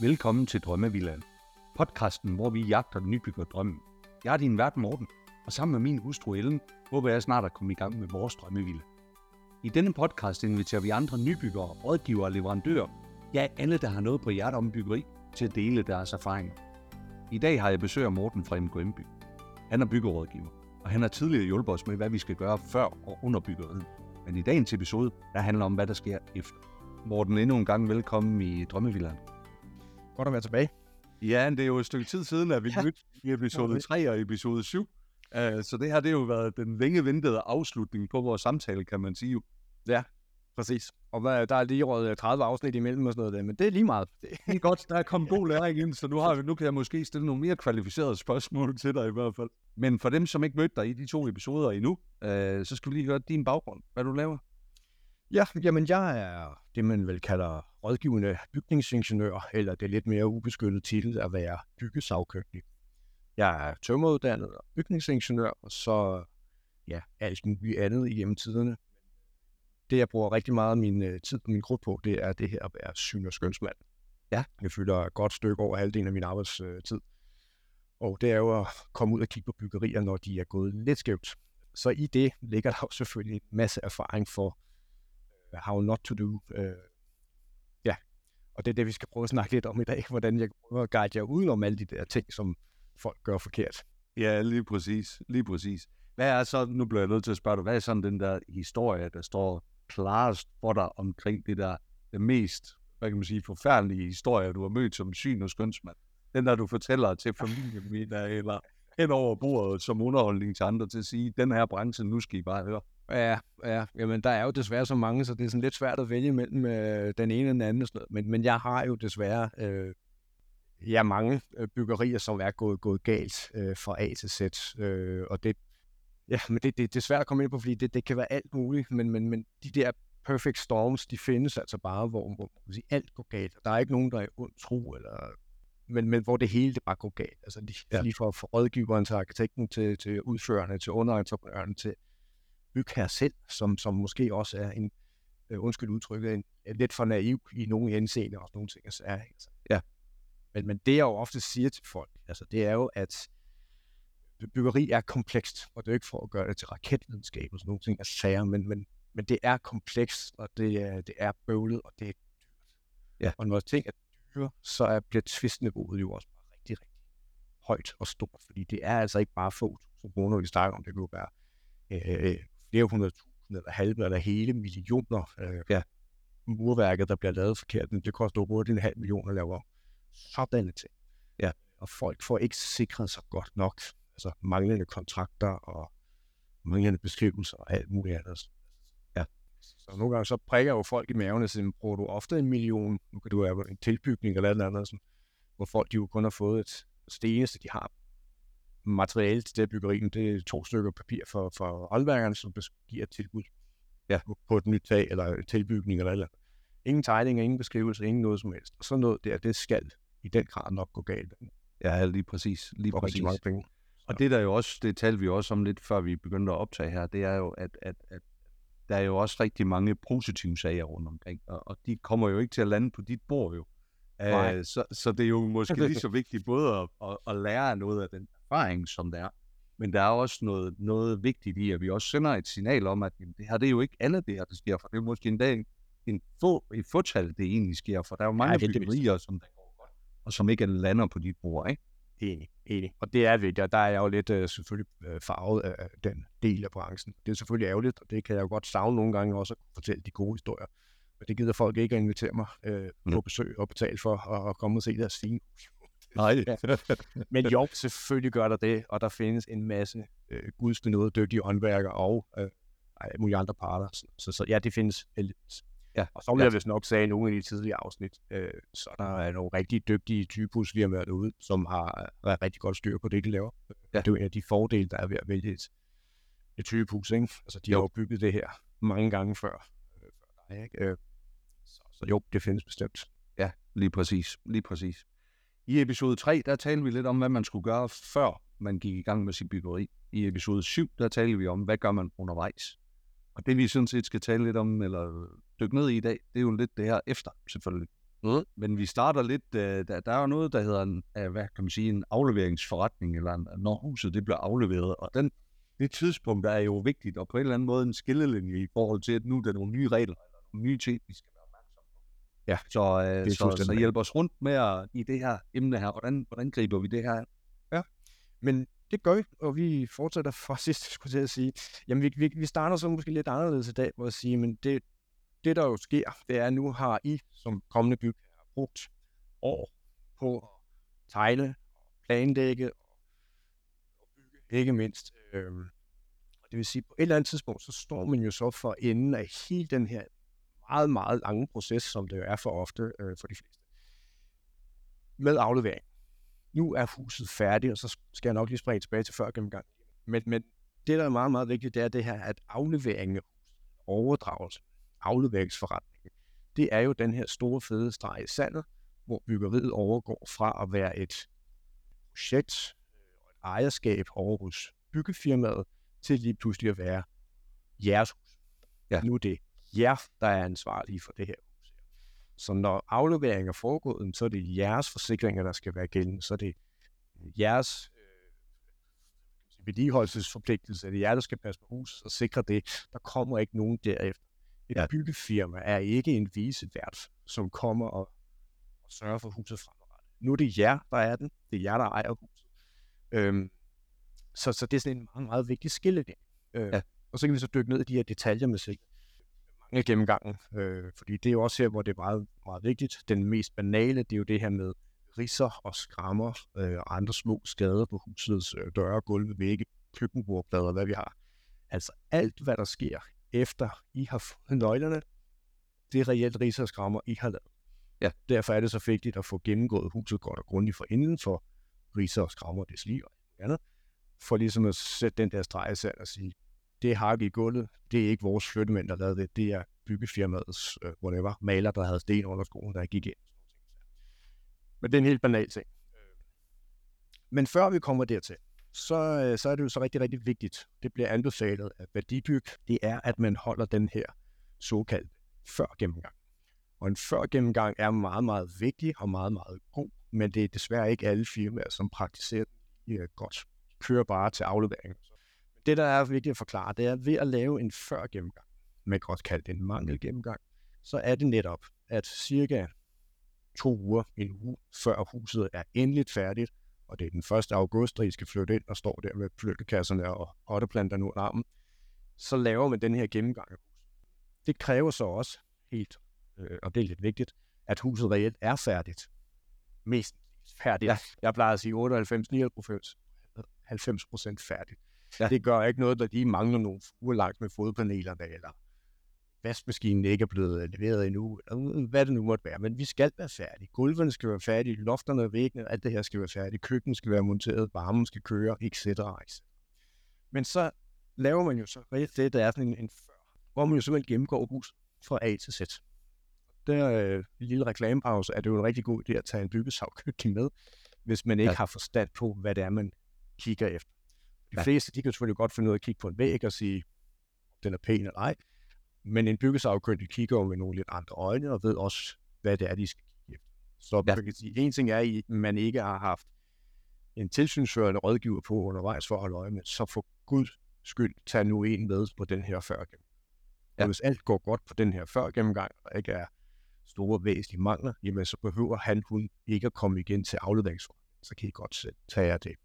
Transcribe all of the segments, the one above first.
Velkommen til Drømmevillaen. Podcasten, hvor vi jagter nybygger drømmen. Jeg er din vært Morten, og sammen med min hustru Ellen, håber jeg snart at komme i gang med vores drømmevilla. I denne podcast inviterer vi andre nybyggere, rådgivere og leverandører, ja alle, der har noget på hjertet om byggeri, til at dele deres erfaringer. I dag har jeg besøg af Morten fra MKM By. Han er byggerådgiver, og han har tidligere hjulpet os med, hvad vi skal gøre før og under byggeriet. Men i dagens episode, der handler om, hvad der sker efter. Morten, endnu en gang velkommen i Drømmevillaen. Godt at være tilbage. Ja, det er jo et stykke tid siden, at vi Ja. mødte i episode Okay. 3 og episode 7. Uh, så det her det har jo været den længe ventede afslutning på vores samtale, kan man sige. jo. Præcis. Og hvad, der er lige råd 30 afsnit imellem og sådan noget der, men det er lige meget. Det, Det er godt, der er kommet god læring ind, så nu, har vi, nu kan jeg måske stille nogle mere kvalificerede spørgsmål til dig i hvert fald. Men for dem, som ikke mødte dig i de to episoder endnu, uh, så skal vi lige høre din baggrund, hvad du laver. ja, jamen jeg er det, man vel kalder rådgivende bygningsingeniør, eller det lidt mere ubeskyttede titel at være byggesagkyndig. Jeg er tømmeruddannet og bygningsingeniør, og så ja, alt muligt andet i hjemmetiderne. Det, jeg bruger rigtig meget af min øh, tid på min krudt på, det er det her at være syn- og skønsmand. Ja. Jeg fylder et godt stykke over halvdelen af min arbejdstid. Og det er jo at komme ud og kigge på byggerier, når de er gået lidt skævt. Så i det ligger der jo selvfølgelig en masse erfaring for uh, how not to do. Ja, og det er det, vi skal prøve at snakke lidt om i dag, hvordan jeg prøver at guide jer udenom alle de der ting, som folk gør forkert. Ja, lige præcis. Lige præcis. Hvad er så, nu bliver jeg nødt til at spørge dig, hvad er sådan den der historie, der står klarest for dig omkring det der, det mest, hvad kan man sige, forfærdelige historie, du har mødt som syn og skønsmand? Den der, du fortæller til familien min, eller hen over bordet som underholdning til andre til at sige, den her branche, nu skal I bare høre. Ja, ja, jamen der er jo desværre så mange, så det er sådan lidt svært at vælge mellem øh, den ene og den anden. og sådan noget. Men, men jeg har jo desværre øh, ja, mange øh, byggerier, som er gået, gået galt øh, fra A til Z. Øh, og det, ja, men det, det, det er svært at komme ind på, fordi det, det kan være alt muligt, men, men, men de der perfect storms, de findes altså bare, hvor, hvor man sige, alt går galt. Der er ikke nogen, der er ond tro, eller, men, men hvor det hele det bare går galt. Altså lige, ja. lige fra, fra rådgiveren til arkitekten, til, til udførerne, til underentreprenøren, til bygherre selv, som, som måske også er en, øh, undskyld udtrykket, en, er lidt for naiv i nogle henseender og sådan nogle ting. Altså, altså. Ja. Men, men det jeg jo ofte siger til folk, altså, det er jo, at byggeri er komplekst, og det er ikke for at gøre det til raketvidenskab og sådan nogle ting, altså sager, men, men, men det er komplekst, og det er, det er bøvlet, og det er dyrt. Ja. Og når ting er dyre, så er, bliver tvistniveauet jo også bare rigtig, rigtig højt og stort, fordi det er altså ikke bare få tusind kroner, vi snakker om, det jo være øh, flere hundrede tusind, eller halve, eller hele millioner. Øh, Ja. Murværket, der bliver lavet forkert, men det koster hurtigt en halv million at lave om. Sådanne ting. Ja. Og folk får ikke sikret sig godt nok. Altså manglende kontrakter og manglende beskrivelser og alt muligt andet. Ja. Så nogle gange så prikker jo folk i maven og siger, bruger du ofte en million, nu kan du have en tilbygning eller noget andet, sådan, hvor folk de jo kun har fået et, altså det eneste, de har materiale til det byggeri, det er to stykker papir for, for håndværkerne, som giver tilbud Ja. på, et nyt tag eller tilbygning eller eller andet. Ingen tegning, ingen beskrivelse, ingen noget som helst. Og sådan noget der, det skal i den grad nok gå galt. Ja, lige præcis. Lige For præcis. mange penge. Og det der jo også, det talte vi også om lidt før vi begyndte at optage her, det er jo, at, at, at der er jo også rigtig mange positive sager rundt omkring, og, og de kommer jo ikke til at lande på dit bord jo. Uh, så, så det er jo måske lige så vigtigt både at, at, at lære noget af den erfaring, som der er, men der er også noget, noget vigtigt i, at vi også sender et signal om, at jamen, det her det er jo ikke alle det her, der sker, for det er måske en dag en få, et fåtal, det egentlig sker, for der er jo mange det byggerier, som der går godt, og som ikke lander på dit bord, ikke? Enig, enig. Og det er vigtigt, og der er jeg jo lidt øh, selvfølgelig øh, farvet af den del af branchen. Det er selvfølgelig ærgerligt, og det kan jeg jo godt savne nogle gange også at fortælle de gode historier. Men det gider folk ikke at invitere mig øh, Mm. på besøg og betale for at, at komme og se deres fine Nej. Ja. Men jo, selvfølgelig gør der det, og der findes en masse øh, gudsbenåede dygtige håndværkere og øh, mulige andre parter. Så, så, så ja, det findes heldigvis. Ja, Og så vil ja. jeg vist nok i nogle af de tidlige afsnit, øh, så der er nogle rigtig dygtige typehusfirmaer derude, som har øh, rigtig godt styr på det, de laver. Ja. Det er jo en af de fordele, der er ved at vælge et, et typehus. Ikke? Altså, de har Jo. jo bygget det her mange gange før. Øh, før dig, ikke? Øh, så, så jo, det findes bestemt. Ja, lige præcis. Lige præcis. I episode 3, der talte vi lidt om, hvad man skulle gøre, før man gik i gang med sit byggeri. I episode 7, der talte vi om, hvad gør man undervejs. Og det vi sådan set skal tale lidt om, eller dykke ned i i dag, det er jo lidt det her efter, selvfølgelig. Mm. Men vi starter lidt, øh, der, der er jo noget, der hedder en, øh, hvad kan man sige, en afleveringsforretning, eller en, når huset det bliver afleveret, og den, det tidspunkt der er jo vigtigt, og på en eller anden måde en skillelinje i forhold til, at nu er der nogle nye regler, eller nogle nye ting, vi skal. Ja, så, øh, så, så hjælp os rundt med at, i det her emne her. Hvordan, hvordan griber vi det her Ja, men det gør vi, og vi fortsætter fra sidst, skulle jeg sige. Jamen, vi, vi, vi starter så måske lidt anderledes i dag, hvor at sige, men det, det der jo sker, det er, at nu har I som kommende bygherre brugt år på at tegne, planlægge og bygge, ikke mindst. Øhm, det vil sige, på et eller andet tidspunkt, så står man jo så for enden af hele den her meget, meget lange proces, som det jo er for ofte øh, for de fleste. Med aflevering. Nu er huset færdigt, og så skal jeg nok lige springe tilbage til før gennemgang. Men, men det, der er meget, meget vigtigt, det er det her, at afleveringen af overdragelse, afleveringsforretningen, det er jo den her store fede streg i sandet, hvor byggeriet overgår fra at være et projekt og et ejerskab over hos byggefirmaet, til lige pludselig at være jeres hus. Ja. Nu er det jer, der er ansvarlige for det her hus. Så når afleveringen er foregået, så er det jeres forsikringer, der skal være gældende. Så er det jeres øh, vedligeholdelsesforpligtelse, det er jer, der skal passe på hus og sikre det. Der kommer ikke nogen derefter. Et ja. byggefirma er ikke en visevært, som kommer og, og sørger for huset fremadrettet. Nu er det jer, der er den. Det er jer, der ejer huset. Øhm, så, så det er sådan en meget, meget vigtig skillelinje. Øh, ja. Og så kan vi så dykke ned i de her detaljer med sig mange gennemgangen, øh, fordi det er jo også her, hvor det er meget, meget vigtigt. Den mest banale, det er jo det her med risser og skrammer øh, og andre små skader på husets øh, døre, gulve, vægge, køkkenbordplader, hvad vi har. Altså alt, hvad der sker efter I har fået nøglerne, det er reelt risser og skrammer, I har lavet. Ja. Derfor er det så vigtigt at få gennemgået huset godt og grundigt for inden for risser og skrammer, det sliger og andet for ligesom at sætte den der streg i og sige, det har vi i gulvet, det er ikke vores flyttemænd, der lavede det, det er byggefirmaets, uh, whatever, maler, der havde sten under skoen, der gik ind. Men det er en helt banal ting. Men før vi kommer dertil, så, øh, så er det jo så rigtig, rigtig vigtigt. Det bliver anbefalet at værdibyg, det er, at man holder den her såkaldte før gennemgang. Og en før gennemgang er meget, meget vigtig og meget, meget god, men det er desværre ikke alle firmaer, som praktiserer den godt kører bare til aflevering. Det, der er vigtigt at forklare, det er ved at lave en før gennemgang, man kan også kalde det en mangel gennemgang, så er det netop, at cirka to uger, en uge før huset er endeligt færdigt, og det er den 1. august, at I skal flytte ind og står der med flyttekasserne og potteplanterne under armen, så laver man den her gennemgang af huset. Det kræver så også helt, øh, og det er lidt vigtigt, at huset reelt er færdigt. Mest færdigt. Ja. Jeg plejer at sige 98-99 90% færdigt. Ja. Det gør ikke noget, at de mangler nogle uger langt med fodpanelerne, eller vaskemaskinen ikke er blevet leveret endnu, eller hvad det nu måtte være. Men vi skal være færdige. Gulvene skal være færdige, lofterne og væggene, alt det her skal være færdigt. Køkkenet skal være monteret, varmen skal køre, etc. Men så laver man jo så reelt det, der er sådan en, en før, hvor man jo simpelthen gennemgår hus fra A til Z. Der øh, en lille reklamepause er det jo en rigtig god idé at tage en byggesagkyndig med, hvis man ikke ja. har forstand på, hvad det er, man kigger efter. De ja. fleste, de kan selvfølgelig godt finde ud af at kigge på en væg og sige, den er pæn eller ej. Men en byggesagkyndig kigger jo med nogle lidt andre øjne og ved også, hvad det er, de skal kigge efter. Så ja. man kan sige, en ting er, at man ikke har haft en tilsynsførende rådgiver på undervejs for at holde øje med, så for gud skyld, tag nu en med på den her før gennemgang. Ja. Og hvis alt går godt på den her før gennemgang, og der ikke er store væsentlige mangler, jamen så behøver han, hun ikke at komme igen til afleveringsform. Så kan I godt tage jer det.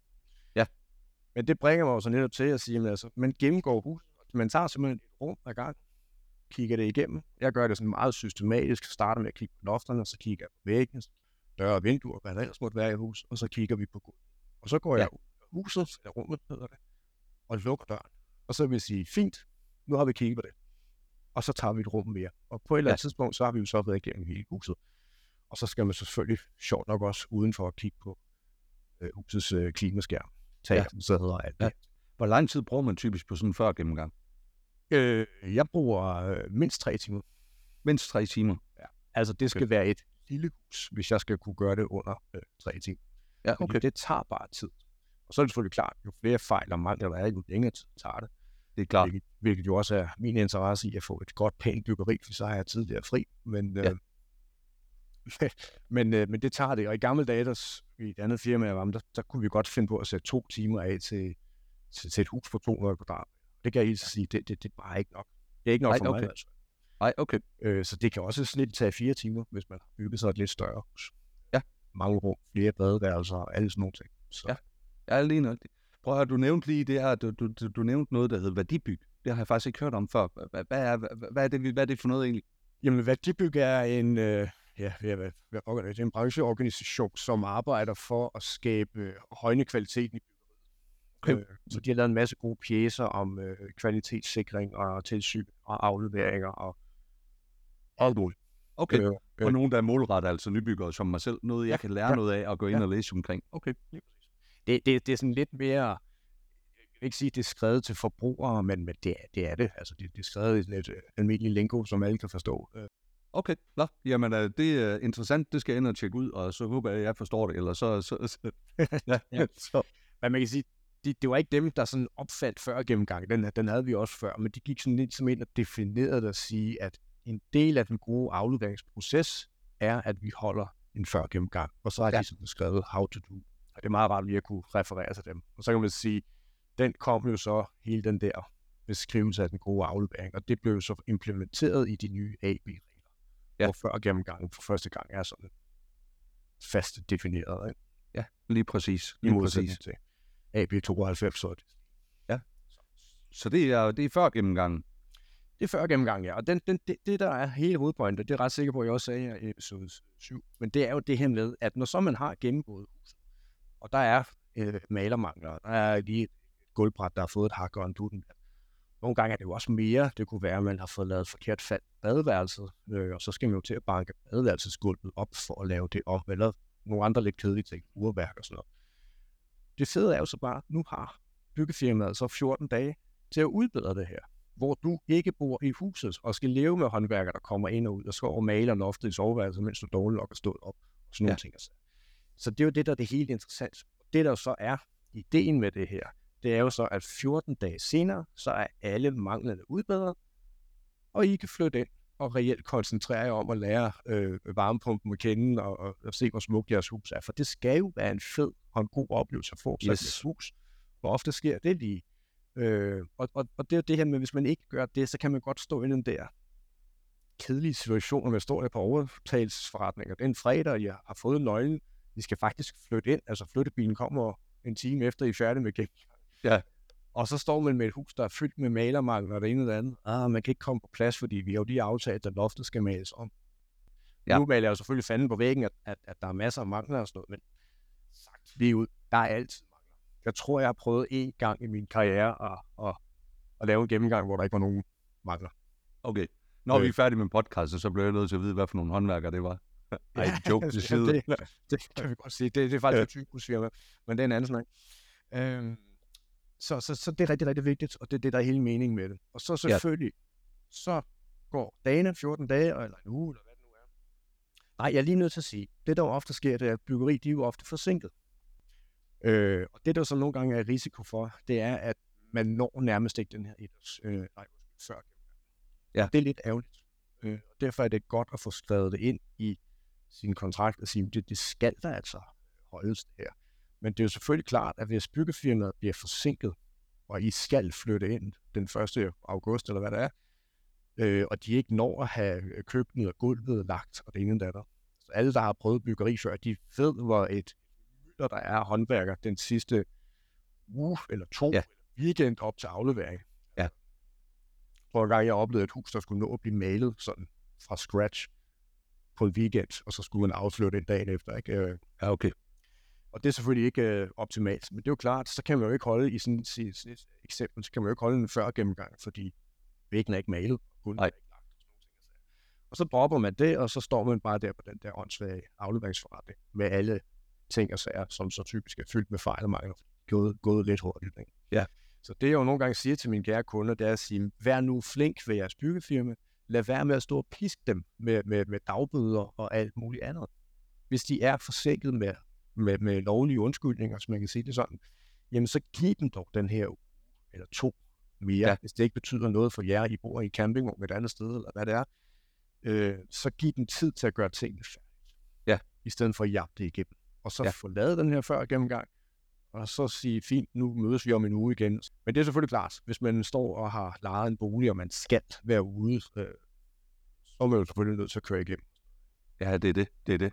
Men det bringer mig jo så netop til at sige, at altså, man gennemgår huset. Man tager simpelthen et rum ad gang, kigger det igennem. Jeg gør det sådan meget systematisk. Starter med at kigge på lofterne, så kigger jeg på væggene, døre og vinduer, hvad der ellers måtte være i huset, og så kigger vi på gulvet. Og så går ja. jeg ud af huset, eller rummet hedder det, og lukker døren. Og så vil jeg sige, fint, nu har vi kigget på det. Og så tager vi et rum mere. Og på et eller andet ja. tidspunkt, så har vi jo så været igennem hele huset. Og så skal man selvfølgelig sjovt nok også udenfor at kigge på øh, husets øh, klimaskærm tag, ja. så hedder alt ja. Hvor lang tid bruger man typisk på sådan en før gennemgang? Øh, jeg bruger øh, mindst tre timer. Mindst tre timer? Ja. Altså, det skal okay. være et lille hus, hvis jeg skal kunne gøre det under øh, tre timer. Ja, okay. Fordi det tager bare tid. Og så er det selvfølgelig klart, jo flere fejl og mangler der er, jo længere tid tager det. Det er klart. Hvilket, hvilket jo også er min interesse i at få et godt, pænt byggeri, for så har jeg tidligere fri. Men, øh, ja. men, øh, men det tager det. Og i gamle dage, der, i et andet firma, jeg var med, der, der kunne vi godt finde på at sætte to timer af til, til, til et hus på 200 kvadrat. Det kan jeg helt sige, det, det, det er bare ikke nok. Det er ikke nok Ej, for mig. okay. Altså. Nej, okay. Øh, så det kan også snit tage fire timer, hvis man har bygget sig et lidt større hus. Ja. Mange rum, flere badeværelser og alle sådan nogle ting. Så. Ja. Jeg er lige nødt Prøv at høre, du nævnte lige det her, du, du, du, du nævnte noget, der hedder værdibyg. Det har jeg faktisk ikke hørt om før. Hvad, hvad, er, hvad, hvad, er, det, hvad er det for noget egentlig? Jamen, Værdibyg er en, øh, ja, det er en brancheorganisation, som arbejder for at skabe øh, højne kvaliteten i byggeriet. Øh, så de har lavet en masse gode pjæser om øh, kvalitetssikring og tilsyn og afleveringer og alt muligt. Okay. Øh, Og nogen, der er målrettet, altså nybyggere som mig selv. Noget, jeg Ja, kan lære ja. noget af og gå ind Ja. og læse omkring. Okay. det, det, det er sådan lidt mere, jeg vil ikke sige, at det er skrevet til forbrugere, men, men det, er- det er det. Altså, det, det er skrevet i sådan et øh, almindeligt lingo, som alle kan forstå. Øh, Okay, Nå, jamen øh, det er interessant, det skal jeg ind og tjekke ud, og så håber jeg, at jeg forstår det, eller så... så, så ja, Ja. så. Men man kan sige, det, det var ikke dem, der sådan opfandt før gennemgang. Den, den havde vi også før, men de gik sådan lidt som ind og definerede det at sige, at en del af den gode afleveringsproces er, at vi holder en før gennemgang. Og så har Ja. de sådan skrevet how to do. Og det er meget rart lige at kunne referere til dem. Og så kan man sige, den kom jo så hele den der beskrivelse af den gode aflevering, og det blev jo så implementeret i de nye AB-regler. Ja. Hvor før gennemgangen for første gang er sådan fast defineret, ikke? ja, lige præcis. i Lige modsætning præcis. til AB92, så det Så det er, det er før gennemgangen. Det er før gennemgang, ja. Og den, den, det, det, der er hele hovedpointet, det er jeg ret sikker på, at jeg også sagde her i episode 7, men det er jo det her med, at når så man har gennemgået huset, og der er øh, malermangler, der er lige et gulvbræt, der har fået et hak og en dutten. Nogle gange er det jo også mere. Det kunne være, at man har fået lavet et forkert fald badeværelset, øh, og så skal man jo til at banke badeværelsesgulvet op for at lave det om, eller nogle andre lidt kedelige ting, urværk og sådan noget. Det fede er jo så bare, at nu har byggefirmaet så 14 dage til at udbedre det her hvor du ikke bor i huset og skal leve med håndværkere, der kommer ind og ud og skal over og maler loftet i soveværelset, mens du dårligt nok er stået op. Og sådan nogle Ja. ting. Altså. Så det er jo det, der er det helt interessant. Det, der så er ideen med det her, det er jo så, at 14 dage senere, så er alle manglende udbedret, og I kan flytte ind og reelt koncentrere jer om at lære øh, varmepumpen at kende og, og, og se, hvor smukt jeres hus er. For det skal jo være en fed og en god oplevelse at få Yes. et hus. Hvor ofte sker det lige? Øh, og, og, og det er jo det her med, hvis man ikke gør det, så kan man godt stå i den der kedelige situation, når man står der på overtagelsesforretninger. Det er en fredag, og jeg har fået nøglen. I skal faktisk flytte ind. Altså flyttebilen kommer en time efter, I er færdige med. Ja. Og så står man med et hus, der er fyldt med malermangel og det ene og det andet. Ah, man kan ikke komme på plads, fordi vi har jo lige aftalt, at loftet skal males om. Ja. Nu maler jeg jo selvfølgelig fanden på væggen, at, at, at der er masser af mangler og sådan noget, men sagt lige ud, der er altid mangler. Jeg tror, jeg har prøvet en gang i min karriere at, at, at lave en gennemgang, hvor der ikke var nogen mangler. Okay. Når vi Øh. er færdige med podcasten, så bliver jeg nødt til at vide, hvad for nogle håndværkere det var. Ej, joke til side. det, det, kan vi godt sige. Det, det er faktisk et typusfirma, men det er en anden snak. Øhm, så, så, så det er rigtig, rigtig vigtigt, og det er det, der er hele meningen med det. Og så selvfølgelig, så går dagene, 14 dage, eller en uge, eller hvad det nu er. Nej, jeg er lige nødt til at sige, det der jo ofte sker, det er, at byggeri, de er jo ofte forsinket. Øh, og det, der så nogle gange er risiko for, det er, at man når nærmest ikke den her ettårs, øh, nej, før. Ja. Det er lidt ærgerligt. Øh, og derfor er det godt at få skrevet det ind i sin kontrakt og sige, det, det skal der altså holdes det her. Men det er jo selvfølgelig klart, at hvis byggefirmaet bliver forsinket, og I skal flytte ind den 1. august, eller hvad det er, øh, og de ikke når at have køkkenet og gulvet lagt, og det ene andet. Så alle, der har prøvet byggeri før, de ved, hvor et mylder, der er håndværker den sidste uge eller to Ja. weekend op til aflevering. Ja. For en gang, jeg oplevede et hus, der skulle nå at blive malet sådan fra scratch på en weekend, og så skulle man afslutte en dag efter. Ikke? Øh, Ja, okay. Og det er selvfølgelig ikke øh, optimalt, men det er jo klart, så kan man jo ikke holde i sådan, et eksempel, så kan man jo ikke holde en før gennemgang, fordi væggen er ikke malet, gulvet er ikke lagt. Sager. og så dropper man det, og så står man bare der på den der åndssvage afleveringsforretning med alle ting og sager, som så typisk er fyldt med fejl og mangler, gået, gået lidt hurtigt. Ikke? Ja. Så det jeg jo nogle gange siger til mine kære kunder, det er at sige, vær nu flink ved jeres byggefirma, lad være med at stå og piske dem med, med, med dagbøder og alt muligt andet. Hvis de er forsinket med, med, med lovlige undskyldninger, som man kan sige det sådan, jamen så giv dem dog den her uge eller to mere, Ja. ja. hvis det ikke betyder noget for jer, I bor i en campingvogn et andet sted, eller hvad det er, øh, så giv dem tid til at gøre tingene færdigt. i stedet for at jagte det igennem. Og så Ja. ja. få lavet den her før gennemgang, og så sige, fint, nu mødes vi om en uge igen. Men det er selvfølgelig klart, hvis man står og har lejet en bolig, og man skal være ude, øh, så er man jo selvfølgelig nødt til at køre igennem. Ja, det er det. Det er det.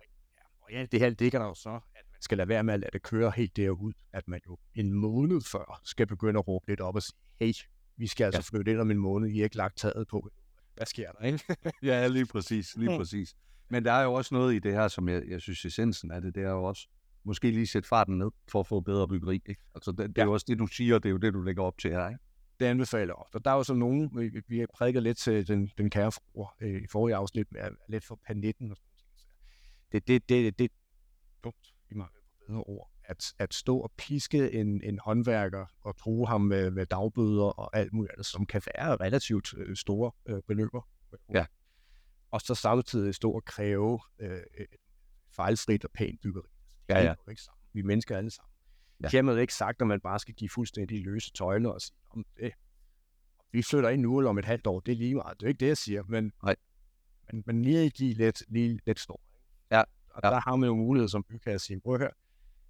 Og ja, det her ligger der jo så, skal lade være med at lade det køre helt derud, at man jo en måned før skal begynde at råbe lidt op og sige, hey, vi skal altså Ja. flytte ind om en måned, I har ikke lagt taget på. Hvad sker der, ikke? Ja, lige præcis. Lige præcis. Men der er jo også noget i det her, som jeg, jeg synes, essensen af det, det er jo også måske lige sætte farten ned for at få bedre byggeri. Ikke? Altså, det, det er Ja. jo også det, du siger, det er jo det, du lægger op til her. Ikke? det anbefaler jeg. Og der er jo så nogen, vi, vi- prædiket lidt til den, den kære fruer øh, i forrige afsnit, med lidt for panitten og sådan noget. Det, det, det, det er dumt, i mangel på bedre ord, at, at stå og piske en, en håndværker og true ham med, med dagbøder og alt muligt andet, som kan være relativt øh, store øh, beløber. Ja. Og så samtidig stå og kræve øh, fejlfrit og pænt byggeri. Ja, Det ja. jo ikke sammen. Vi er mennesker alle sammen. Ja. Ja. Hermed ikke sagt, at man bare skal give fuldstændig løse tøjler og sige, om det, vi flytter ind nu eller om et halvt år, det er lige meget. Det er ikke det, jeg siger, men, Nej. men, men lige give lidt, lige lidt snor. Ja, Og ja. der har man jo mulighed som bygherre at sige, prøv høre,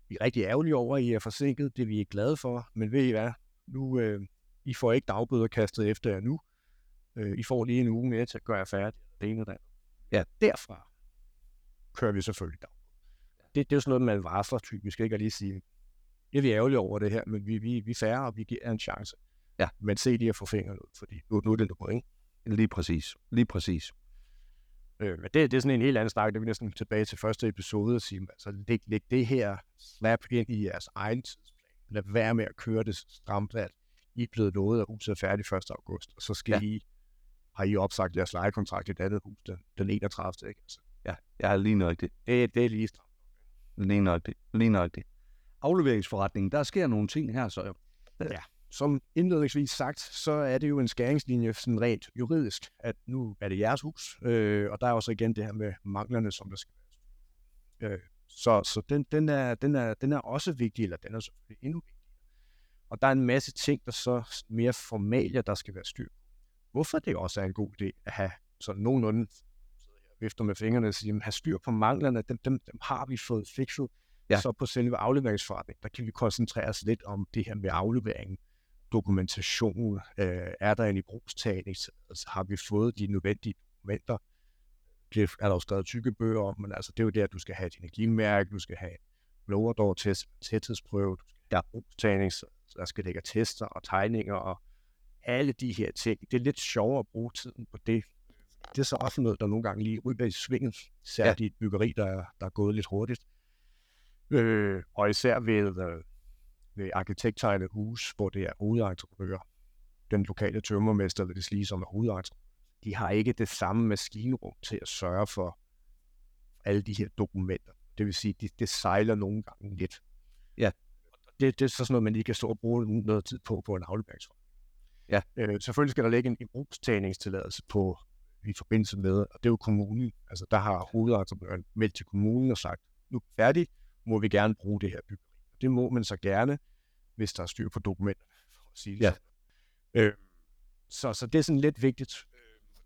vi er rigtig ærgerlige over, at I er forsinket, det er vi ikke glade for, men ved I hvad, nu, øh, I får ikke dagbøder kastet efter jer nu. Øh, I får lige en uge mere til at gøre jer færdig, det ene og det. Ja. Derfra kører vi selvfølgelig dagbøder. Det, det er jo sådan noget, man varsler typisk, ikke at lige sige, er vi ærgerlige over det her, men vi, vi, vi er færre, og vi giver en chance. Ja. Men se lige at få fingeren ud, fordi nu, nu er det nu, ikke? Lige præcis. Lige præcis. Øh, men det, det er sådan en helt anden snak, det er næsten tilbage til første episode og sige, altså læg, læg det her slap ind i jeres egen tidsplan. Lad være med at køre det stramt, at I er blevet lovet, at huset er færdigt 1. august, og så skal Ja. ja. I, har I opsagt jeres lejekontrakt i et andet hus den, den 31. Ikke? Altså, Ja, jeg har lige nøjagtigt. det, det er lige stramt. Lige nøjagtigt. Lige nøjagtigt. Afleveringsforretningen, der sker nogle ting her, så Som indledningsvis sagt, så er det jo en skæringslinje sådan rent juridisk, at nu er det jeres hus, øh, og der er også igen det her med manglerne, som der skal være. Øh, så så den, den, er, den, er, den er også vigtig, eller den er selvfølgelig endnu vigtigere. Og der er en masse ting, der så mere formalier, der skal være styr på. Hvorfor det også er en god idé at have sådan nogenlunde vifter med fingrene og siger, jamen, have styr på manglerne, dem, dem, dem har vi fået fikset. Ja. Så på selve afleveringsforretningen, der kan vi koncentrere os lidt om det her med afleveringen dokumentation, øh, er der en i brugstagning, altså har vi fået de nødvendige dokumenter, det er der jo skrevet tykke bøger om, men altså det er jo der, at du skal have et energimærke, du skal have blower test, tæthedsprøve, du skal have brugstagning, så der skal ligge tester og tegninger og alle de her ting. Det er lidt sjovere at bruge tiden på det. Det er så også noget, der nogle gange lige ryger i svingen, særligt ja. i et byggeri, der er, der er gået lidt hurtigt. Øh, og især ved, øh, ved arkitekttegnet hus, hvor det er hovedentreprenører. Den lokale tømmermester vil det sige som er hovedentreprenør. De har ikke det samme maskinrum til at sørge for alle de her dokumenter. Det vil sige, det, det sejler nogle gange lidt. Ja. Det, det er så sådan noget, man lige kan stå og bruge noget tid på på en afleveringsform. Ja. Øh, selvfølgelig skal der ligge en brugstagningstilladelse på i forbindelse med, og det er jo kommunen. Altså der har hovedentreprenøren meldt til kommunen og sagt, nu er vi færdige, må vi gerne bruge det her byggeri. Det må man så gerne, hvis der er styr på dokumenterne, for at sige det Ja. sådan. Øh, så, så det er sådan lidt vigtigt. Øh,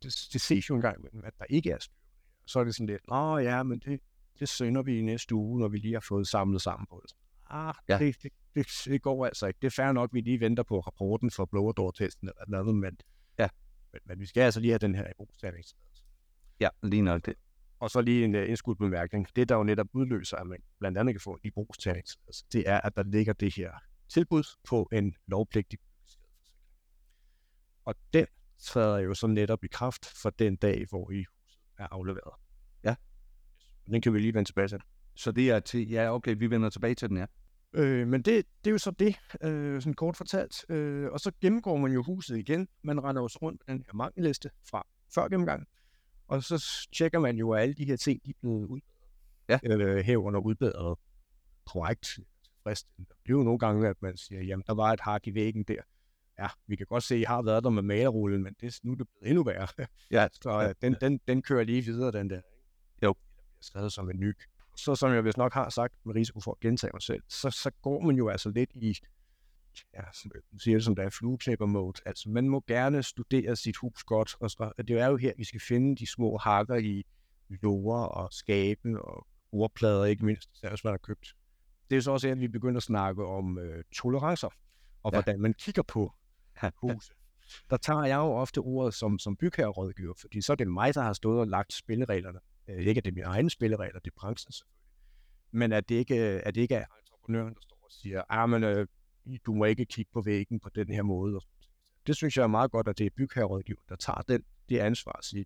Det, det ses jo en gang imellem, at der ikke er styr det. Så er det sådan lidt, åh ja, men det, det sender vi i næste uge, når vi lige har fået samlet sammen på det. Ah, Ja. det, det, det, det, går altså ikke. Det er fair nok, at vi lige venter på rapporten for blower door testen eller noget, men, Ja. men, men, vi skal altså lige have den her ibrugstagningstilladelse. ja, lige nøjagtigt. Og så lige en uh, indskudt bemærkning. Det, der jo netop udløser, at man blandt andet kan få en ibrugstagningstilladelse, det er, at der ligger det her tilbud på en lovpligtig. Og den træder jo så netop i kraft for den dag, hvor I huset er afleveret. Ja. Den kan vi lige vende tilbage til. Så det er til, ja okay, vi vender tilbage til den her. Øh, men det, det er jo så det, øh, sådan kort fortalt. Øh, og så gennemgår man jo huset igen. Man render jo så rundt med den her mangelliste fra før gennemgang. Og så tjekker man jo, at alle de her ting, de er blevet udbedret. Ja. Øh, herunder udbedret korrekt tilfredsstillende. Det er jo nogle gange, at man siger, jamen der var et hak i væggen der. Ja, vi kan godt se, at I har været der med malerrullen, men det, nu er det blevet endnu værre. Ja, Så øh, den, den, den kører lige videre, den der. Jo. Eller bliver skrevet som en ny. Så som jeg vist nok har sagt, med risiko for at gentage mig selv, så, så går man jo altså lidt i, ja, jeg siger det som der er flueknæpper mode. Altså man må gerne studere sit hus godt, og så, det er jo her, vi skal finde de små hakker i lover og skabe og ordplader, ikke mindst, især hvis man har købt. Det er så også her, at vi begynder at snakke om øh, tolerancer, og ja. hvordan man kigger på huset. Der tager jeg jo ofte ordet som, som bygherrerådgiver, fordi så er det mig, der har stået og lagt spillereglerne. Øh, ikke at det er mine egne spilleregler, det er branchen selvfølgelig. Men at det ikke, at det ikke er entreprenøren, der står og siger, ah, men, øh, du må ikke kigge på væggen på den her måde. Det synes jeg er meget godt, at det er bygherrerådgiver, der tager den, det ansvar at sige,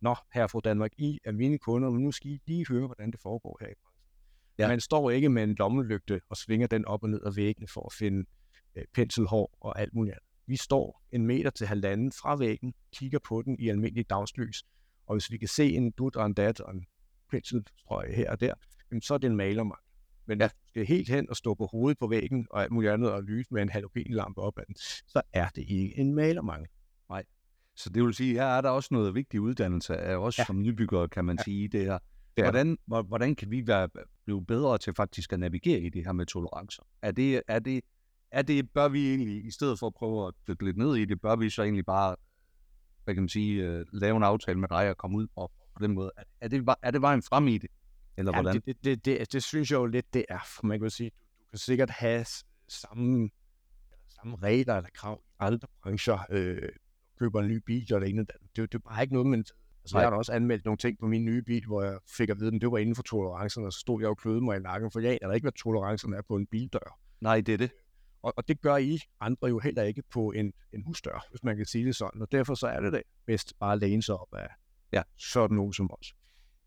Nå, her fra Danmark, I er mine kunder, men nu skal I lige høre, hvordan det foregår her i branchen. Ja. Man står ikke med en lommelygte og svinger den op og ned af væggene for at finde øh, penselhår og alt muligt andet. Vi står en meter til halvanden fra væggen, kigger på den i almindelig dagslys, og hvis vi kan se en dut og en dat og en penselstrøg her og der, så er det en malermangel. Men ja. du skal helt hen og stå på hovedet på væggen og alt muligt andet og lyse med en halogenlampe op ad den, så er det ikke en malermangel. Nej. Så det vil sige, her er der også noget vigtig uddannelse af os ja. som nybyggere, kan man ja. sige, det her. Det hvordan, hvordan kan vi være, blive bedre til faktisk at navigere i det her med tolerancer? Er det, er det, er det, bør vi egentlig, i stedet for at prøve at dykke lidt ned i det, bør vi så egentlig bare, hvad kan man sige, uh, lave en aftale med dig og komme ud på, på den måde? Er, er, det, er det vejen frem i det? Eller ja, hvordan? Det, det, det, det, synes jeg jo lidt, det er. For man kan sige, du, du kan sikkert have samme, samme regler eller krav i andre brancher. Øh, køber en ny bil og det ene. Det, det er bare ikke noget, men altså, jeg har også anmeldt nogle ting på min nye bil, hvor jeg fik at vide, at det var inden for tolerancerne, og så stod jeg og kløede mig i nakken, for jeg aner ikke, hvad tolerancerne er på en bildør. Nej, det er det. Og, og det gør I andre jo heller ikke på en, en husdør, hvis man kan sige det sådan. Og derfor så er det det bedst bare at læne sig op af ja. sådan nogen som os.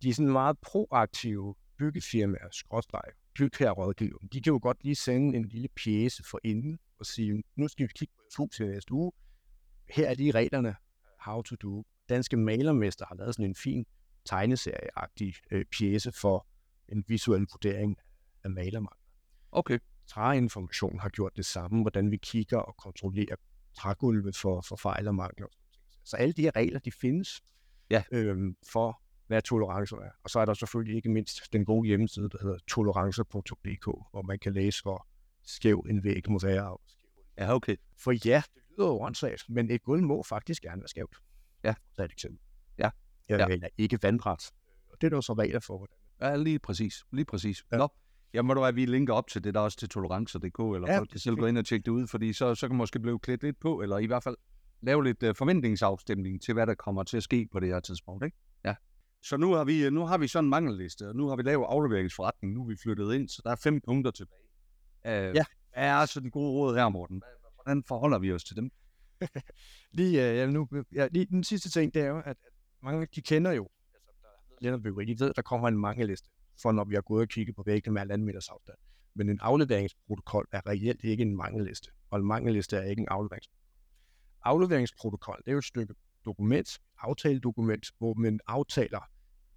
De er sådan meget proaktive byggefirmaer, skrådstræk, bygherrerådgiver. De kan jo godt lige sende en lille pjæse for inden og sige, nu skal vi kigge på et i næste uge. Her er de reglerne, how to do. Danske malermester har lavet sådan en fin tegneserieagtig øh, pjæse for en visuel vurdering af malermangel. Okay. Træinformation har gjort det samme, hvordan vi kigger og kontrollerer trægulve for, for fejl og mangler. Så alle de her regler, de findes ja. øhm, for, hvad tolerancer er. Og så er der selvfølgelig ikke mindst den gode hjemmeside, der hedder tolerancer.dk, hvor man kan læse, hvor skæv en væg må være. Ja, okay. For ja, det lyder jo åndssvagt, men et gulv må faktisk gerne være skævt. Ja. Så er et eksempel. Ja. Jeg ja. vælger ikke vandret. Og det er der så regler for, hvordan. Ja, lige præcis. Lige præcis. Ja. Nå, Ja, må du have, vi linker op til det der også til tolerancer.dk, eller ja, folk kan selv gå ind og tjekke det ud, fordi så, så kan man måske blive klædt lidt på, eller i hvert fald lave lidt uh, forventningsafstemning til, hvad der kommer til at ske på det her tidspunkt. Ikke? Ja. Så nu har, vi, nu har vi sådan en mangelliste, og nu har vi lavet afleveringsforretning, nu er vi flyttet ind, så der er fem punkter tilbage. Uh, ja. Hvad er altså den gode råd her, Morten? Hvordan forholder vi os til dem? lige, uh, ja, nu, ja, lige den sidste ting, det er jo, at, at mange de kender jo, altså, der er de ved, der kommer en mangelliste for når vi har gået og kigget på væggene med halvanden meters afstand. Men en afleveringsprotokol er reelt ikke en mangelliste, og en mangelliste er ikke en afleveringsprotokol. Afleveringsprotokol, det er jo et stykke dokument, aftaledokument, hvor man aftaler,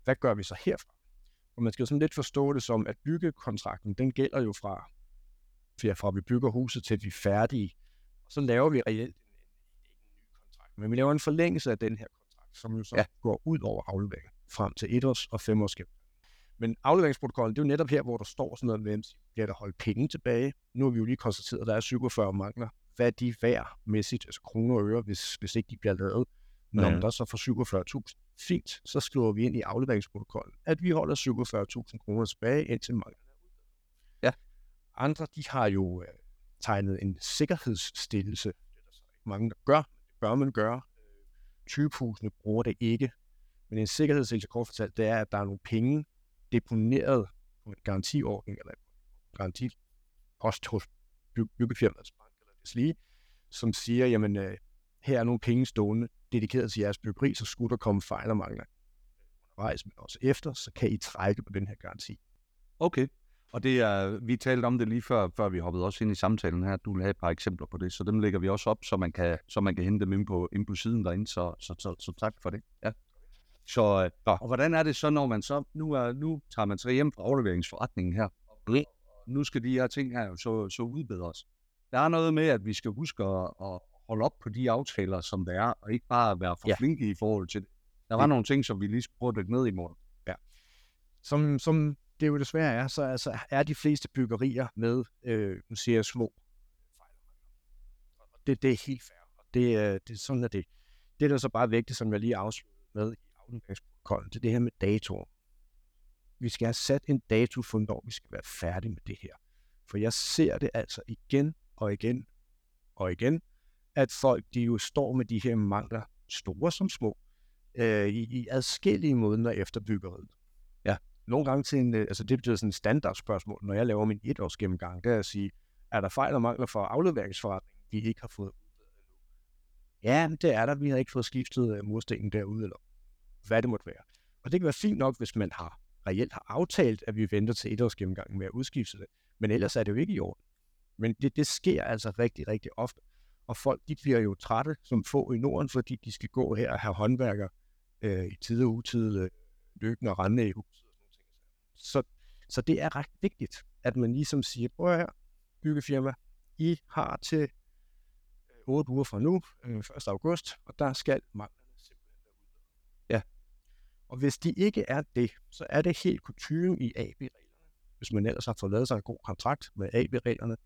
hvad gør vi så herfra? Og man skal jo sådan lidt forstå det som, at byggekontrakten, den gælder jo fra, fra vi bygger huset til vi er færdige. Og så laver vi reelt en, en ny kontrakt. Men vi laver en forlængelse af den her kontrakt, som jo så ja. går ud over afleveringen frem til et års og fem års men afleveringsprotokollen, det er jo netop her, hvor der står sådan noget med, bliver der holdt penge tilbage? Nu har vi jo lige konstateret, at der er 47 mangler. Hvad er de værd mæssigt, altså kroner og øre, hvis, hvis ikke de bliver lavet? Når ja. der så for 47.000. Fint, så skriver vi ind i afleveringsprotokollen, at vi holder 47.000 kroner tilbage, indtil manglerne Ja. Andre, de har jo øh, tegnet en sikkerhedsstillelse. Det er der så ikke mange, der gør, men det bør man gøre. Typehusene bruger det ikke. Men en sikkerhedsstillelse, kort fortalt, det er, at der er nogle penge, deponeret på en garantiordning eller en garantipost hos by- byggefirmaets bank eller deslige, som siger, jamen øh, her er nogle penge stående dedikeret til jeres byggeri, så skulle der komme fejl og mangler undervejs, men også efter, så kan I trække på den her garanti. Okay, og det er, vi talte om det lige før, før vi hoppede også ind i samtalen her. Du vil have et par eksempler på det, så dem lægger vi også op, så man kan, så man kan hente dem ind på, ind på siden derinde, så, så, så, så tak for det. Ja. Så, øh, og hvordan er det så, når man så, nu, er, nu tager man sig hjem fra afleveringsforretningen her, og nu skal de her ting her jo så, så udbedres. Der er noget med, at vi skal huske at, at holde op på de aftaler, som der er, og ikke bare være for ja. flinke i forhold til det. Der var ja. nogle ting, som vi lige skulle prøve at dykke ned i morgen. Ja. Som, som det jo desværre er, så altså, er de fleste byggerier med, øh, nu siger jeg små det, det er helt fair. Og det, det, sådan er det. Det er så bare vigtigt, som jeg lige afsluttede med afleveringsprotokollen til det her med datoer. vi skal have sat en dato for, når vi skal være færdige med det her. For jeg ser det altså igen og igen og igen, at folk de jo står med de her mangler, store som små, øh, i, i adskillige måneder efter byggeriet. Ja, nogle gange til en, øh, altså det betyder sådan et standardspørgsmål, når jeg laver min etårsgennemgang, det er at sige, er der fejl og mangler for afleveringsforretningen, vi ikke har fået Ja, det er der. Vi har ikke fået skiftet øh, murstenen derude, eller hvad det måtte være. Og det kan være fint nok, hvis man har reelt har aftalt, at vi venter til etårsgennemgangen med at udskifte det. Men ellers er det jo ikke i orden. Men det, det sker altså rigtig, rigtig ofte. Og folk de bliver jo trætte som få i Norden, fordi de skal gå her og have håndværker øh, i tid og utid øh, løbende og rende i huset. Og sådan. Så, så det er ret vigtigt, at man ligesom siger, prøv her, byggefirma, I har til øh, 8 uger fra nu, øh, 1. august, og der skal manglerne simpelthen være udbedret. Ja. Og hvis de ikke er det, så er det helt kutume i AB-reglerne, hvis man ellers har fået lavet sig en god kontrakt med AB-reglerne,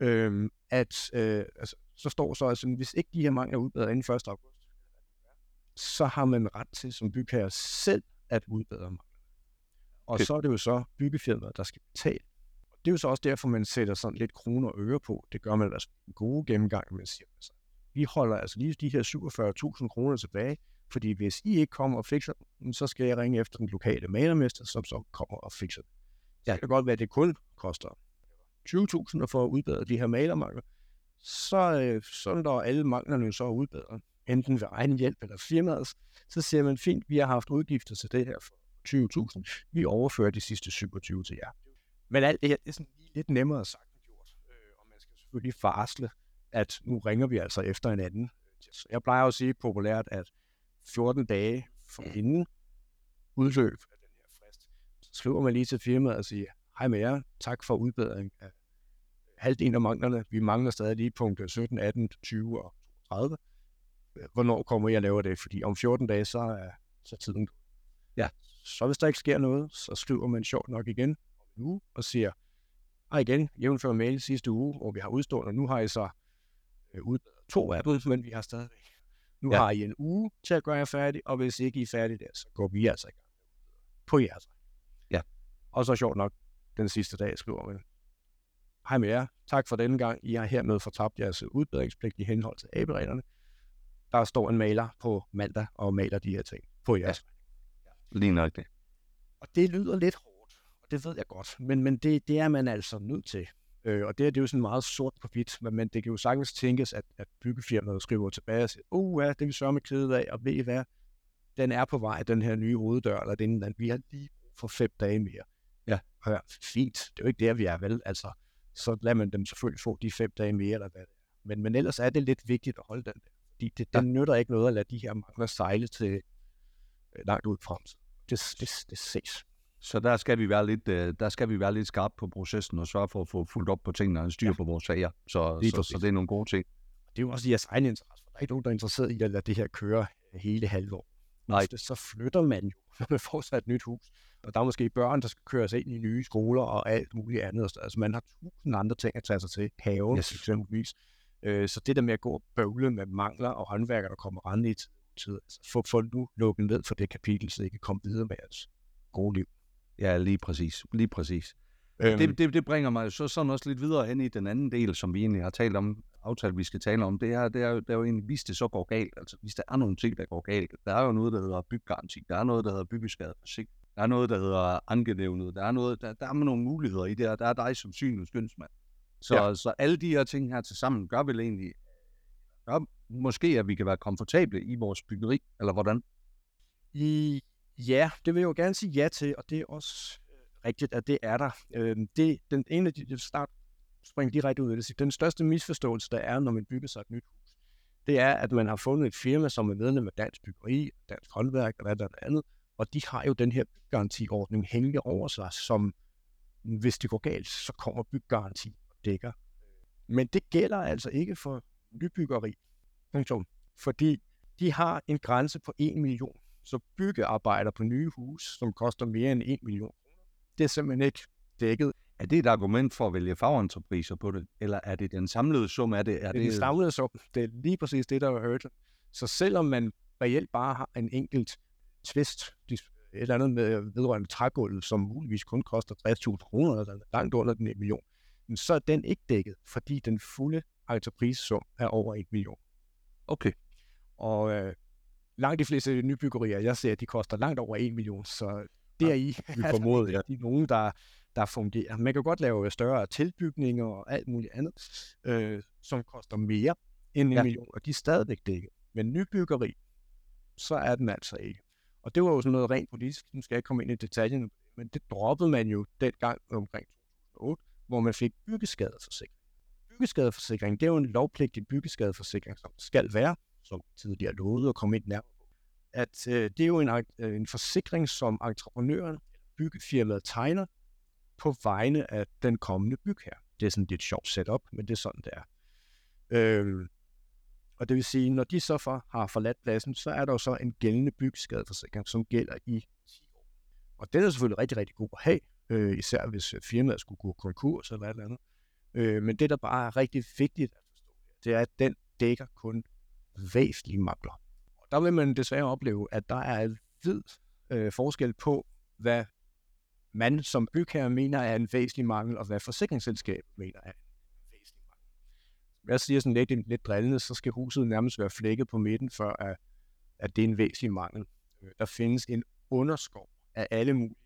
øh, at øh, altså, så står så, altså, hvis ikke de her mangler er udbedret inden 1. august, så har man ret til som bygherre selv at udbedre manglerne. Og så er det jo så byggefirmaet, der skal betale det er jo så også derfor, man sætter sådan lidt kroner og øre på. Det gør man altså en god gennemgang, man siger, altså, vi holder altså lige de her 47.000 kroner tilbage, fordi hvis I ikke kommer og fikser dem, så skal jeg ringe efter den lokale malermester, som så kommer og fikser det. Ja. Det kan godt være, at det kun koster 20.000 at få udbedret de her malermangler. Så, øh, så når alle manglerne så er udbedret, enten ved egen hjælp eller firmaet, så siger man, fint, vi har haft udgifter til det her for 20.000. Vi overfører de sidste 27 til jer. Men alt det her, det er sådan lige lidt nemmere sagt end gjort. Øh, og man skal selvfølgelig farsle, at nu ringer vi altså efter en anden. Jeg plejer at sige populært, at 14 dage for inden udløb af den her frist, så skriver man lige til firmaet og siger, hej med jer, tak for udbedring af halvdelen af manglerne. Vi mangler stadig lige punkt 17, 18, 20 og 30. Hvornår kommer jeg og laver det? Fordi om 14 dage, så er så tiden Ja, så hvis der ikke sker noget, så skriver man sjovt nok igen, uge og siger, og igen, jævnfør mail sidste uge, hvor vi har udstående, og nu har I så øh, udbedret to af dem, men vi har stadigvæk. Nu ja. har I en uge til at gøre jer færdig, og hvis ikke I er færdige der, så går vi altså i gang på jeres. Ja. Og så sjovt nok, den sidste dag skriver man, Hej med jer. Tak for denne gang. I har hermed fortabt jeres udbedringspligt i henhold til AB-reglerne. Der står en maler på mandag og maler de her ting på jeres. Ja. Lige nok det. Og det lyder lidt hårdt og det ved jeg godt, men, men det, det er man altså nødt til. Øh, og det, er, det er jo sådan meget sort på hvidt, men, men det kan jo sagtens tænkes, at, at byggefirmaet skriver tilbage og siger, uh, ja, det er vi sørge med kede af, og ved I hvad, den er på vej, den her nye hoveddør, eller den, den vi har lige for fem dage mere. Ja, ja, fint, det er jo ikke der, vi er, vel? Altså, så lader man dem selvfølgelig få de fem dage mere, eller hvad det er. Men, men ellers er det lidt vigtigt at holde den der, fordi det, det ja. nytter ikke noget at lade de her mangler sejle til øh, langt ud frem. Det, det, det ses. Så der skal vi være lidt, øh, der skal vi være lidt skarpe på processen og sørge for at få fuldt op på tingene og styr ja. på vores sager. Så, så, så, det er nogle gode ting. Det er jo også i jeres egen interesse. Der er ikke nogen, der er interesseret i at lade det her køre hele halvår. Nej. Så flytter man jo, når man får sig et nyt hus. Og der er måske børn, der skal køres ind i nye skoler og alt muligt andet. Altså man har tusind andre ting at tage sig til. Haven yes. eksempelvis. Øh, så det der med at gå og bøvle med mangler og håndværker, der kommer rende i tid, altså få, få nu lukket ned for det kapitel, så det kan komme videre med jeres gode liv. Ja, lige præcis. Lige præcis. Øhm. Det, det, det bringer mig så sådan også lidt videre hen i den anden del, som vi egentlig har talt om, aftalt, vi skal tale om. Det er, det er, det er jo egentlig, hvis det så går galt, altså hvis der er nogle ting, der går galt. Der er jo noget, der hedder byggaranti, der er noget, der hedder byggeskadeforsigt, der er noget, der hedder ankenævnet, der er, noget, der, der er nogle muligheder i det, og der er dig som syn og skønsmand. Så, ja. så alle de her ting her til sammen gør vel egentlig, gør måske, at vi kan være komfortable i vores byggeri, eller hvordan? I, Ja, det vil jeg jo gerne sige ja til, og det er også øh, rigtigt, at det er der. Øh, det, den ene af de, start springe direkte ud af det, den største misforståelse, der er, når man bygger sig et nyt hus, det er, at man har fundet et firma, som er medlem af Dansk Byggeri, Dansk Håndværk og hvad der andet, og de har jo den her garantiordning hængende over sig, som hvis det går galt, så kommer byggaranti og dækker. Men det gælder altså ikke for nybyggeri. Fordi de har en grænse på 1 million så byggearbejder på nye hus, som koster mere end 1 million kroner, det er simpelthen ikke dækket. Er det et argument for at vælge fagentrepriser på det, eller er det den samlede sum? Er det, er det, det er den samlede sum. Det er lige præcis det, der er hørt. Så selvom man reelt bare har en enkelt tvist, et eller andet med vedrørende trægulvet, som muligvis kun koster 60.000 kroner, eller langt under den 1 million, så er den ikke dækket, fordi den fulde entreprisesum er over 1 million. Okay. Og øh, langt de fleste nybyggerier, jeg ser, de koster langt over 1 million, så deri vi formoder, ja. de er nogen, der, der fungerer. Man kan godt lave større tilbygninger og alt muligt andet, øh, som koster mere end en ja. million, og de er stadigvæk dækket. Men nybyggeri, så er den altså ikke. Og det var jo sådan noget rent politisk, nu skal jeg ikke komme ind i detaljen, men det droppede man jo dengang omkring 2008, hvor man fik byggeskadeforsikring. Byggeskadeforsikring, det er jo en lovpligtig byggeskadeforsikring, som skal være, som tidligere lovet at komme ind nærmere på, at øh, det er jo en, øh, en forsikring, som entreprenøren, byggefirmaet tegner på vegne af den kommende bygherre. Det er sådan lidt sjovt setup, men det er sådan, det er. Øh, og det vil sige, når de så for, har forladt pladsen, så er der jo så en gældende byggeskadeforsikring, som gælder i 10 år. Og den er selvfølgelig rigtig, rigtig god at have, øh, især hvis øh, firmaet skulle gå konkurs eller et eller andet. Øh, men det, der bare er rigtig vigtigt at forstå, det er, at den dækker kun væsentlige mangler. Og der vil man desværre opleve, at der er en vid øh, forskel på, hvad man som bygherre mener er en væsentlig mangel, og hvad forsikringsselskabet mener er jeg siger sådan lidt, lidt drillende, så skal huset nærmest være flækket på midten, for at, at det er en væsentlig mangel. Øh, der findes en underskov af alle mulige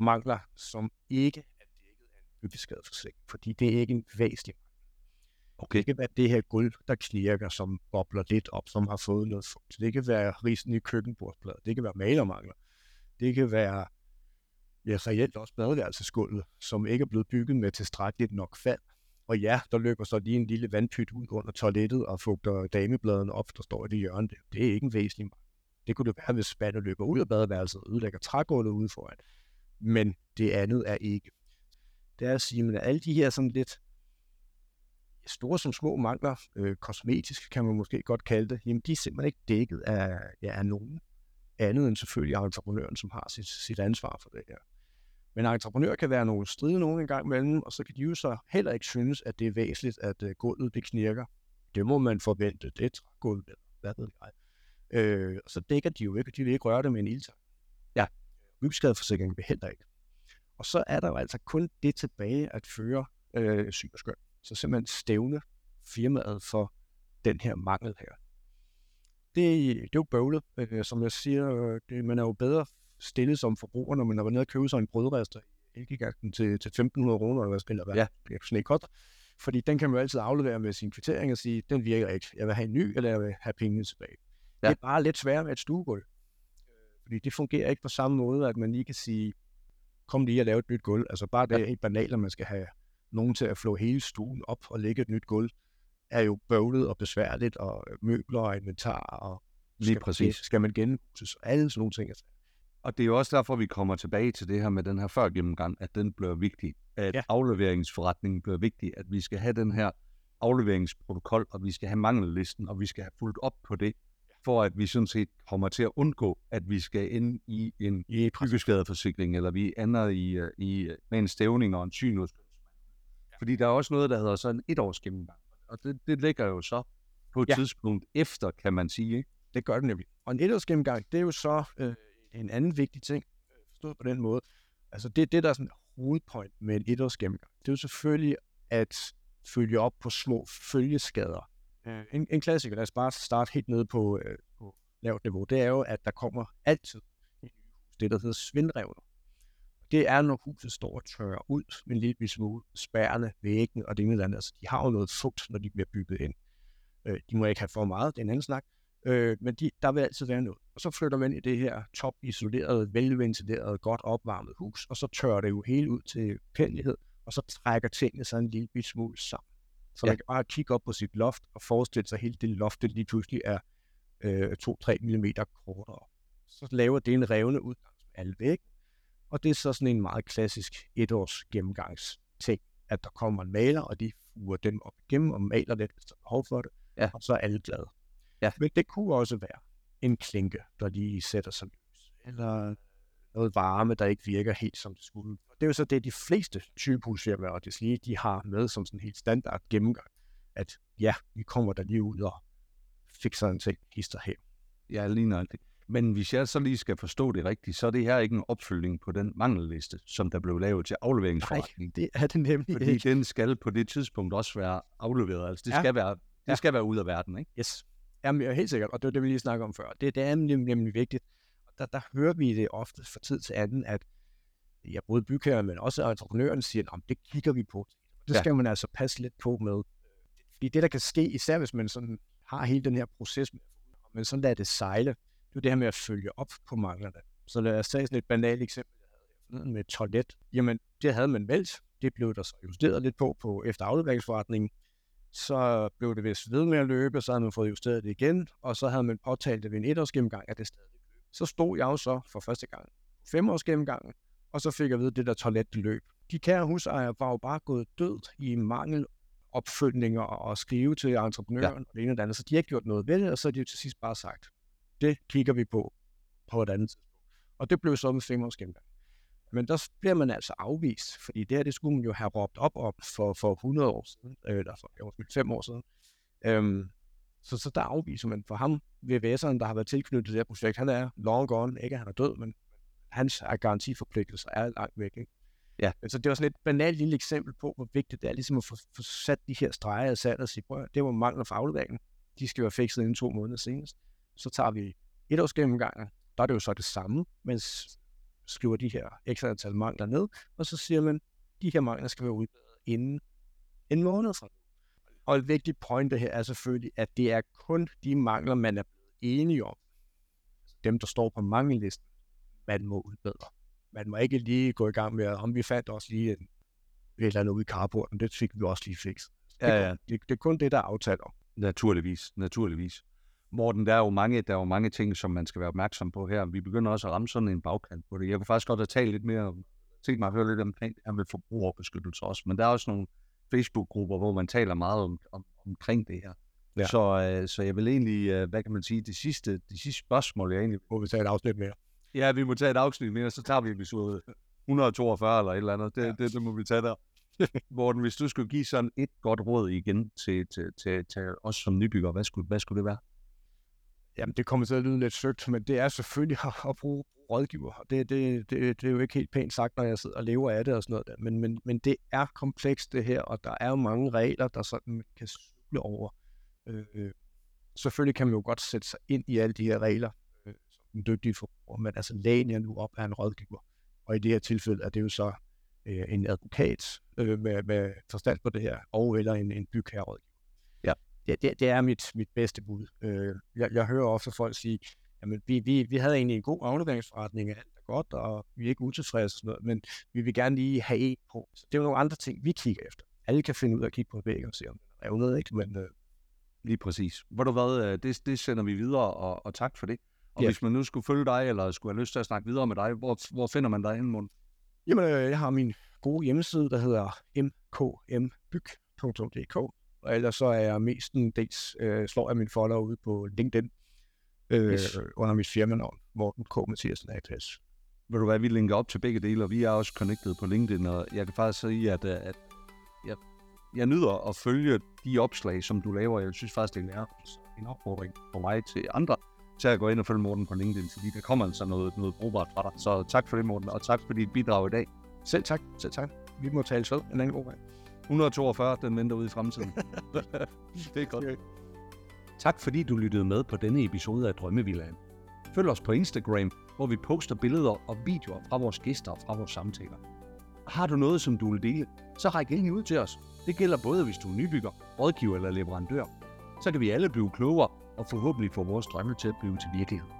mangler, som ikke er dækket af en byggeskadeforsikring, fordi det er ikke en væsentlig mangel. Okay. Det kan være det her gulv, der knirker, som bobler lidt op, som har fået noget fugt. Det kan være risen i køkkenbordsplader. Det kan være malermangler. Det kan være ja, reelt også badeværelsesgulvet, som ikke er blevet bygget med tilstrækkeligt nok fald. Og ja, der løber så lige en lille vandpyt ud under toilettet og fugter damebladene op, der står i det hjørne. Det er ikke en væsentlig mangel. Det kunne det være, hvis spanden løber ud af badeværelset og ødelægger trægulvet ude foran. Men det andet er ikke. Det er at sige, at alle de her sådan lidt store som små mangler, øh, kosmetisk kan man måske godt kalde det, jamen de er simpelthen ikke dækket af, ja, af nogen andet end selvfølgelig entreprenøren, som har sit, sit ansvar for det her. Men entreprenører kan være nogle stride nogen gang imellem, og så kan de jo så heller ikke synes, at det er væsentligt, at uh, gulvet det knirker. Det må man forvente. Det er gulvet, hvad ved jeg. Øh, så dækker de jo ikke, de vil ikke røre det med en ildtang. Ja, byggeskadeforsikringen vil heller ikke. Og så er der jo altså kun det tilbage at føre øh, syg og skøn. Så simpelthen stævne firmaet for den her mangel her. Det, det er jo bøvlet. Øh, som jeg siger, øh, det, man er jo bedre stillet som forbruger, når man har været nede og købe sig en brødrester i Elgiganten til, til 1.500 kroner, eller hvad spiller hvad? Ja. Sådan ikke Fordi den kan man jo altid aflevere med sin kvittering og sige, den virker ikke. Jeg vil have en ny, eller jeg vil have pengene tilbage. Ja. Det er bare lidt sværere med et stuegulv. Fordi det fungerer ikke på samme måde, at man lige kan sige, kom lige og lave et nyt gulv. Altså bare det ja. er helt banalt, at man skal have nogen til at flå hele stuen op og lægge et nyt gulv, er jo bøvlet og besværligt, og møbler og inventar, og Lige skal, præcis. skal man genhuses, og alle sådan nogle ting. Og det er jo også derfor, vi kommer tilbage til det her med den her før gennemgang, at den bliver vigtig. At ja. afleveringsforretningen bliver vigtig. At vi skal have den her afleveringsprotokol, og vi skal have mangellisten, og vi skal have fulgt op på det, for at vi sådan set kommer til at undgå, at vi skal ind i en byggeskadeforsikring, eller vi ender i, øh, i, øh, med en stævning og en synus. Fordi der er også noget, der hedder sådan en etårs gennemgang. Og det, det ligger jo så på et ja. tidspunkt efter, kan man sige. Ikke? Det gør det nemlig. Og en etårs gennemgang, det er jo så øh, en anden vigtig ting, øh, forstået på den måde, altså det, det der er sådan hovedpoint med en etårs gennemgang, det er jo selvfølgelig at følge op på små følgeskader. Øh, en, en klassiker, lad os bare starte helt nede på, øh, på lavt niveau, det er jo, at der kommer altid hus, det der hedder svindrevner. Det er, når huset står og tørrer ud med en lille smule spærrende væggene og det ene eller andet. Altså, de har jo noget fugt, når de bliver bygget ind. Øh, de må ikke have for meget, det er en anden snak. Øh, men de, der vil altid være noget. Og så flytter man i det her top isolerede, velventilerede, godt opvarmet hus, og så tørrer det jo helt ud til pænlighed, og så trækker tingene sig en lille smule sammen. Så ja. man kan bare kigge op på sit loft og forestille sig, at hele det loft det lige pludselig er øh, 2-3 mm kortere. Så laver det en revne ud alle væk, og det er så sådan en meget klassisk etårs gennemgangsting, at der kommer en maler, og de fuger dem op igennem og maler lidt, hvis der er behov for det, ja. og så er alle glade. Ja. Men det kunne også være en klinke, der lige sætter sig løs, eller noget varme, der ikke virker helt som det skulle. Og det er jo så det, de fleste typehusfirmaer og det lige, de har med som sådan helt standard gennemgang, at ja, vi kommer der lige ud og fikser en ting, hister her. Ja, lige nok. Men hvis jeg så lige skal forstå det rigtigt, så er det her ikke en opfølgning på den mangelliste, som der blev lavet til afleveringsforretning. Nej, det er det nemlig Fordi ikke. den skal på det tidspunkt også være afleveret. Altså det Ja. skal være, det Ja. skal være ud af verden, ikke? Yes. Jamen, ja, helt sikkert, og det var det, vi lige snakkede om før. Det, det er nemlig, nemlig vigtigt. Og Der, der hører vi det ofte fra tid til anden, at ja, både bygherrer, men også entreprenøren siger, at det kigger vi på. Det Ja. skal man altså passe lidt på med. Fordi det, der kan ske, især hvis man sådan har hele den her proces, med, og man sådan lader det sejle, det er det her med at følge op på manglerne. Så lad os tage sådan et banalt eksempel, jeg havde med toilet. Jamen, det havde man valgt. Det blev der så justeret lidt på, på efter afleveringsforretningen så blev det vist ved med at løbe, så havde man fået justeret det igen, og så havde man påtalt det ved en etårs gennemgang, at det stadig løb. Så stod jeg jo så for første gang på femårs gennemgangen, og så fik jeg at vide, at det der toilet det løb. De kære husejere var jo bare gået død i mangel opfølgninger og skrive til entreprenøren ja. og det ene og det andet, så de har ikke gjort noget ved det, og så har de jo til sidst bare sagt, det kigger vi på på et andet tidspunkt. Og det blev så med femårs gennemgang. Men der bliver man altså afvist, fordi det her, det skulle man jo have råbt op om for, for 100 år siden, øh, eller for jo, 5 år siden. Øhm, så, så der afviser man for ham, VVS'eren, der har været tilknyttet til det her projekt, han er long gone, ikke han er død, men hans garantiforpligtelser er langt væk. Ikke? Ja. Så det var sådan et banalt lille eksempel på, hvor vigtigt det er ligesom at få, få sat de her streger i sandet og sige, prøv, det var mangler for afleveringen. De skal være fikset inden to måneder senest. Så tager vi et års gennemgang, der er det jo så det samme, men s- skriver de her ekstra antal mangler ned, og så siger man, de her mangler skal være udbedret inden en måned fra nu. Og et vigtigt point her er selvfølgelig, at det er kun de mangler, man er blevet enige om. Altså Dem, der står på mangellisten, man må udbedre. Man må ikke lige gå i gang med, om vi fandt også lige en, et eller andet ude i carporten, det fik vi også lige fikset. Det, Ja, ja. det, det er kun det, der er aftalt om. Naturligvis, naturligvis. Morten, der er jo mange, der er jo mange ting, som man skal være opmærksom på her. Vi begynder også at ramme sådan en bagkant på det. Jeg kunne faktisk godt have talt lidt mere om, tænkt mig at høre lidt omkring det her med forbrugerbeskyttelse også, men der er også nogle Facebook-grupper, hvor man taler meget om, om, omkring det her. Ja. Så, øh, så jeg vil egentlig, øh, hvad kan man sige, det sidste, det sidste spørgsmål, jeg egentlig... Må vi tage et afsnit mere? Ja, vi må tage et afsnit mere, så tager vi episode 142 eller et eller andet. Det, ja. det, det må vi tage der. Morten, hvis du skulle give sådan et godt råd igen til, til, til, til os som nybygger, hvad skulle, hvad skulle det være? Jamen, det kommer til at lyde lidt søgt, men det er selvfølgelig at, at bruge rådgiver. Det, det, det, det er jo ikke helt pænt sagt, når jeg sidder og lever af det og sådan noget der. Men, men, men det er komplekst det her, og der er jo mange regler, der sådan man kan cykle over. Øh, øh, selvfølgelig kan man jo godt sætte sig ind i alle de her regler, øh, som en dygtig forbruger, men altså lægen jeg nu op af en rådgiver. Og i det her tilfælde er det jo så øh, en advokat øh, med, med forstand på det her, og eller en, en bygherrerådgiver. Det, det, det er mit, mit bedste bud. Øh, jeg, jeg hører ofte folk sige, jamen vi, vi, vi havde egentlig en god afleveringsforretning, alt er godt, og vi er ikke utilfredse og sådan noget, men vi vil gerne lige have en på. Så det er jo nogle andre ting, vi kigger efter. Alle kan finde ud af at kigge på en væg og se, om den er revnet, ikke? Men øh, Lige præcis. Hvor du hvad, øh, det, det sender vi videre, og, og tak for det. Og Ja. hvis man nu skulle følge dig, eller skulle have lyst til at snakke videre med dig, hvor, hvor finder man dig henne, Morten? Jamen, øh, jeg har min gode hjemmeside, der hedder mkmbyg.dk, og ellers så er jeg mestendels, øh, slår jeg min folder ud på LinkedIn, øh, Yes. under mit firmanavn, Morten K. Mathiasen ATS. Ved du hvad, vi linker op til begge dele, og vi er også connected på LinkedIn, og jeg kan faktisk sige, at, øh, at jeg, jeg nyder at følge de opslag, som du laver. Jeg synes faktisk, det er en opfordring for mig til andre, til at gå ind og følge Morten på LinkedIn, fordi der kommer altså noget, noget brugbart fra dig. Så tak for det, Morten, og tak for dit bidrag i dag. Selv tak, selv tak. Vi må tale ved en anden god gang. 142, den venter ude i fremtiden. det er godt. Tak fordi du lyttede med på denne episode af Drømmevillaen. Følg os på Instagram, hvor vi poster billeder og videoer fra vores gæster og fra vores samtaler. Har du noget, som du vil dele, så ræk endelig ud til os. Det gælder både, hvis du er nybygger, rådgiver eller leverandør. Så kan vi alle blive klogere og forhåbentlig få vores drømme til at blive til virkelighed.